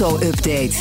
auto-update.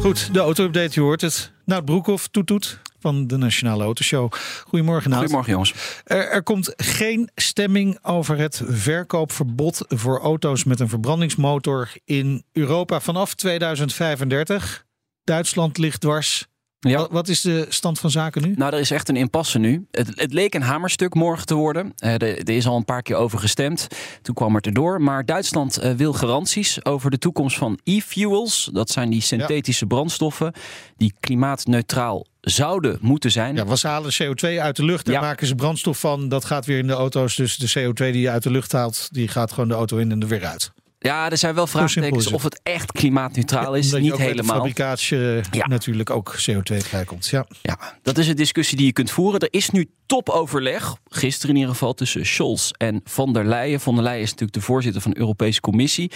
Goed, de auto-update, je hoort het. Nout Broekhoff, toet toet, van de Nationale Autoshow. Goedemorgen, Nout. Goedemorgen, jongens. Er, er komt geen stemming over het verkoopverbod voor auto's met een verbrandingsmotor in Europa vanaf 2035. Duitsland ligt dwars. Ja. Wat, is de stand van zaken nu? Nou, er is echt een impasse nu. Het, het leek een hamerstuk morgen te worden. Eh, er, er is al een paar keer over gestemd. Toen kwam het erdoor. Maar Duitsland eh, wil garanties over de toekomst van e-fuels. Dat zijn die synthetische brandstoffen die klimaatneutraal zouden moeten zijn. Ja, we halen CO2 uit de lucht. Daar Ja. maken ze brandstof van. Dat gaat weer in de auto's. Dus de CO2 die je uit de lucht haalt, die gaat gewoon de auto in en er weer uit. Ja, er zijn wel vraagtekens of het echt klimaatneutraal is. Niet helemaal. de fabricage eh, Ja. natuurlijk ook CO2 vrijkomt. Ja. Ja, dat is een discussie die je kunt voeren. Er is nu topoverleg, gisteren in ieder geval, tussen Scholz en Van der Leyen. Van der Leyen is natuurlijk de voorzitter van de Europese Commissie.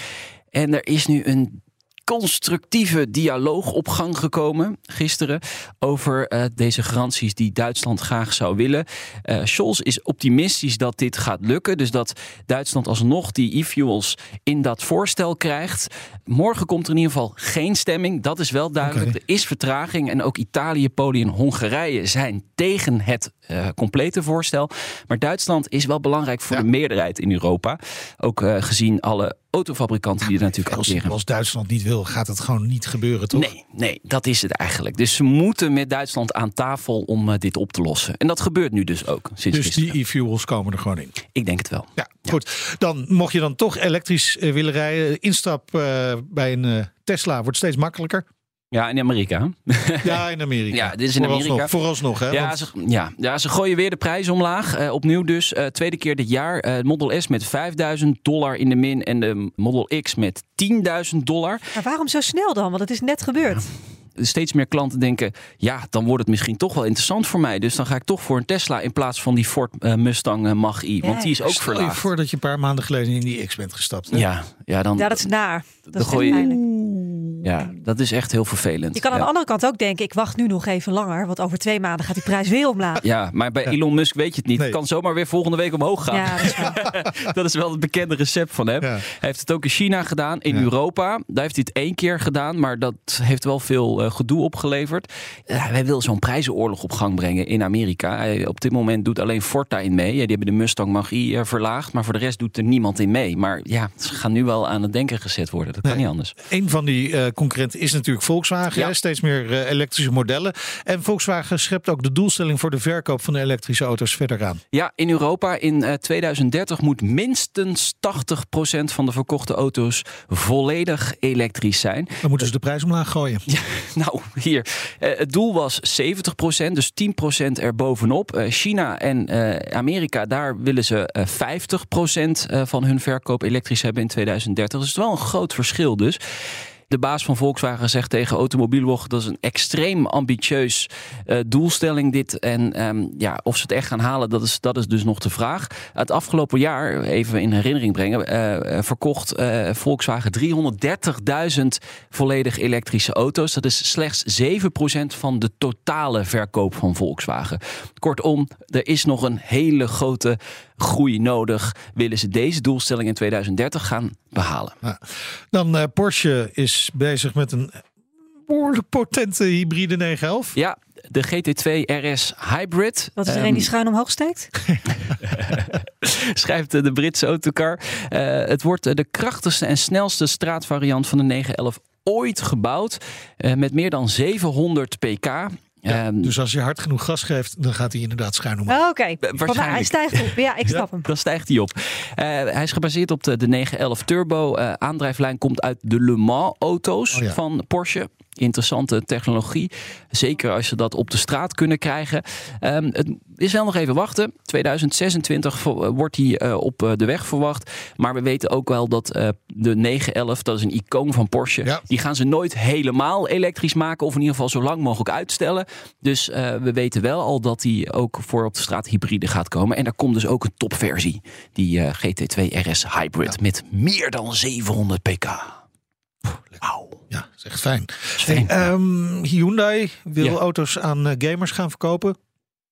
En er is nu een constructieve dialoog op gang gekomen gisteren over eh, deze garanties die Duitsland graag zou willen. Eh Scholz is optimistisch dat dit gaat lukken, dus dat Duitsland alsnog die e-fuels in dat voorstel krijgt. Morgen komt er in ieder geval geen stemming, dat is wel duidelijk. Er is vertraging en ook Italië, Polen en Hongarije zijn tegen het eh, complete voorstel. Maar Duitsland is wel belangrijk voor Ja. de meerderheid in Europa, ook gezien alle autofabrikanten die er natuurlijk Als, acteren. als Duitsland niet wil, gaat het gewoon niet gebeuren, toch? Nee, nee, dat is het eigenlijk. Dus ze moeten met Duitsland aan tafel om eh, dit op te lossen. En dat gebeurt nu dus ook sinds Dus gisteren. die e-fuels komen er gewoon in. Ik denk het wel. Ja, goed. Dan mocht je dan toch elektrisch eh, willen rijden. Instap eh, bij een Tesla wordt steeds makkelijker. Ja, in Amerika. Ja, in Amerika. Ja, dit is in Vooralsnog- Amerika. Vooralsnog, hè? Ja Want- ze, ja, ja, ze gooien weer de prijs omlaag. Eh, opnieuw dus. eh, tweede keer dit jaar. Eh, Model S met 5000 dollar in de min. En de Model X met 10.000 dollar. Maar waarom zo snel dan? Want het is net gebeurd. Steeds meer klanten denken... ja, dan wordt het misschien toch wel interessant voor mij. Dus dan ga ik toch voor een Tesla... in plaats van die Ford Mustang eh, Mach-E. Want die is ook Stel je verlaagd. voor dat je een paar maanden geleden in die X bent gestapt. hè? Ja, ja, dan, Ja, dat is naar. Dat Dan is gooi echt je- pijnlijk. Ja, dat is echt heel vervelend. Je kan aan ja. de andere kant ook denken, ik wacht nu nog even langer. Want over twee maanden gaat die prijs weer omlaag. Ja, maar bij Elon Musk weet je het niet. Nee. Het kan zomaar weer volgende week omhoog gaan. Ja, dat is waar. dat is wel het bekende recept van hem. Ja. Hij heeft het ook in China gedaan, in Ja. Europa. Daar heeft hij het één keer gedaan, maar dat heeft wel veel eh, gedoe opgeleverd. Eh, hij wil zo'n prijzenoorlog op gang brengen in Amerika. Hij, op dit moment doet alleen Ford daarin mee. Ja, die hebben de Mustang Mach-E eh, verlaagd, maar voor de rest doet er niemand in mee. Maar ja, ze gaan nu wel aan het denken gezet worden. Dat kan Nee. niet anders. Een van die eh, concurrenten is natuurlijk Volkswagen. Ja. Steeds meer eh, elektrische modellen. En Volkswagen schept ook de doelstelling voor de verkoop van de elektrische auto's verder aan. Ja, in Europa in eh, 2030 moet minstens 80% van de verkochte auto's volledig elektrisch zijn. Dan moeten ze de prijs omlaag gooien. Nou, hier. Eh, het doel was 70%, dus 10% erbovenop. Eh China en eh, Amerika, daar willen ze eh 50% eh, van hun verkoop elektrisch hebben in 2030. Dus het is wel een groot verschil dus. De baas van Volkswagen zegt tegen Automobielwog dat is een extreem ambitieus eh, doelstelling dit. En ehm, ja, of ze het echt gaan halen, dat is, dat is dus nog de vraag. Het afgelopen jaar, even in herinnering brengen, eh, eh, verkocht Volkswagen 330.000 volledig elektrische auto's. Dat is slechts 7% van de totale verkoop van Volkswagen. Kortom, er is nog een hele grote groei nodig. Willen ze deze doelstelling in 2030 gaan behalen? Dan Porsche is bezig met een behoorlijk potente hybride 911. Ja, de GT2 RS Hybrid. Wat is er Ehm, een die schuin omhoog steekt? schrijft eh, de Britse autocar. Eh, het wordt eh, de krachtigste en snelste straatvariant van de 911 ooit gebouwd. eh, met meer dan 700 pk. Ja, Ehm, dus als je hard genoeg gas geeft, dan gaat hij inderdaad schuin omhoog. Oh, Oké, waarschijnlijk. Hij stijgt op. Ja, ik snap hem. Dan stijgt hij op. Eh, hij is gebaseerd op de, de 911 Turbo. Eh, aandrijflijn komt uit de Le Mans auto's Oh ja. van Porsche. Interessante technologie. Zeker als ze dat op de straat kunnen krijgen. Ehm, het is wel nog even wachten. 2026 vo- eh, wordt hij eh, op eh, de weg verwacht. Maar we weten ook wel dat eh, de 911, dat is een icoon van Porsche. Ja. Die gaan ze nooit helemaal elektrisch maken. Of in ieder geval zo lang mogelijk uitstellen. Dus we weten wel al dat die ook voor op de straat hybride gaat komen. En daar komt dus ook een topversie. Die eh, GT2 RS Hybrid. Met meer dan 700 pk. Wauw. Ja, dat is echt fijn. fijn, Hey, ja. ehm, Hyundai wil Ja. auto's aan eh, gamers gaan verkopen.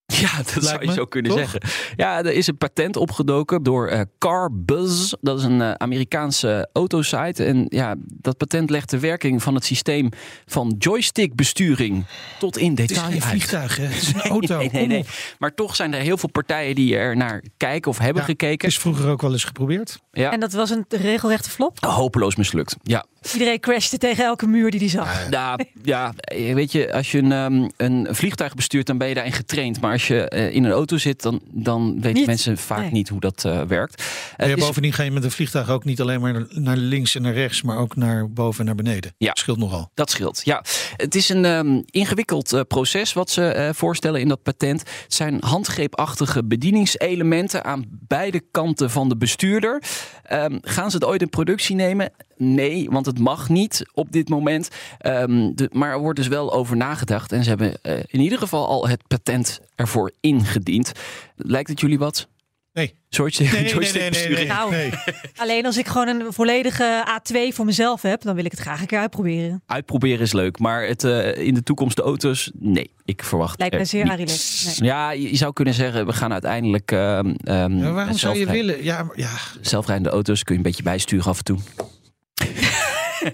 Ja, dat zou je me, zo kunnen toch? zeggen. Ja, er is een patent opgedoken door eh CarBuzz. Dat is een eh, Amerikaanse autosite. En ja, dat patent legt de werking van het systeem van joystickbesturing tot in Het is detail geen uit. vliegtuig, hè? Het is een auto. Nee, nee, nee. Maar toch zijn er heel veel partijen die er naar kijken of hebben Ja, gekeken. Is vroeger ook wel eens geprobeerd. Ja, En dat was een regelrechte flop. hopeloos mislukt. Ja. Iedereen crashte tegen elke muur die hij zag. Ja, ja, weet je, als je een, ehm, een vliegtuig bestuurt, dan ben je daarin getraind. Maar als je eh, in een auto zit, dan, dan weten Niet. mensen vaak Nee. niet hoe dat eh, werkt. En Eh, is- bovendien ga je met een vliegtuig ook niet alleen maar naar links en naar rechts, maar ook naar boven en naar beneden. Ja. Dat scheelt nogal. Dat scheelt, ja. Het is een ehm, ingewikkeld eh, proces wat ze eh, voorstellen in dat patent. Het zijn handgreepachtige bedieningselementen aan beide kanten van de bestuurder. Ehm, gaan ze het ooit in productie nemen? Nee, want het mag niet op dit moment. Ehm, de, maar er wordt dus wel over nagedacht. En ze hebben eh, in ieder geval al het patent ervoor ingediend. Lijkt het jullie wat? Nee. Joystick, Nee, nee, nee, joystick nee, nee, Nou. nee. Alleen als ik gewoon een volledige A2 voor mezelf heb, dan wil ik het graag een keer uitproberen. Uitproberen is leuk, maar het, eh, in de toekomst de auto's, nee. Ik verwacht Lijkt me er zeer. Nee. Ja, je zou kunnen zeggen, we gaan uiteindelijk ehm ehm, Maar waarom zou je willen? Ja, ja. zelfrijdende auto's kun je een beetje bijsturen af en toe.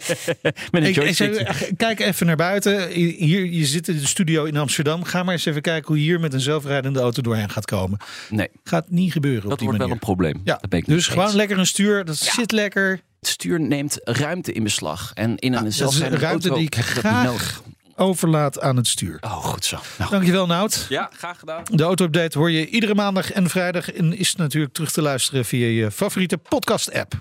Met een Ik, kijk even naar buiten. Hier, je zit in de studio in Amsterdam. Ga maar eens even kijken hoe je hier met een zelfrijdende auto doorheen gaat komen. Nee, Gaat niet gebeuren op dat die wordt wel manier. een probleem. Ja, dat ben ik dus gewoon eens. lekker een stuur. Dat Ja. zit lekker. Het stuur neemt ruimte in beslag. En in Ja, een dat is zelfrijdende ruimte auto die ik graag- nodig. Overlaat aan het stuur. Oh, goed zo. Nou, Dankjewel, Nout. ja, graag gedaan. De auto-update hoor je iedere maandag en vrijdag. En is natuurlijk terug te luisteren via je favoriete podcast-app.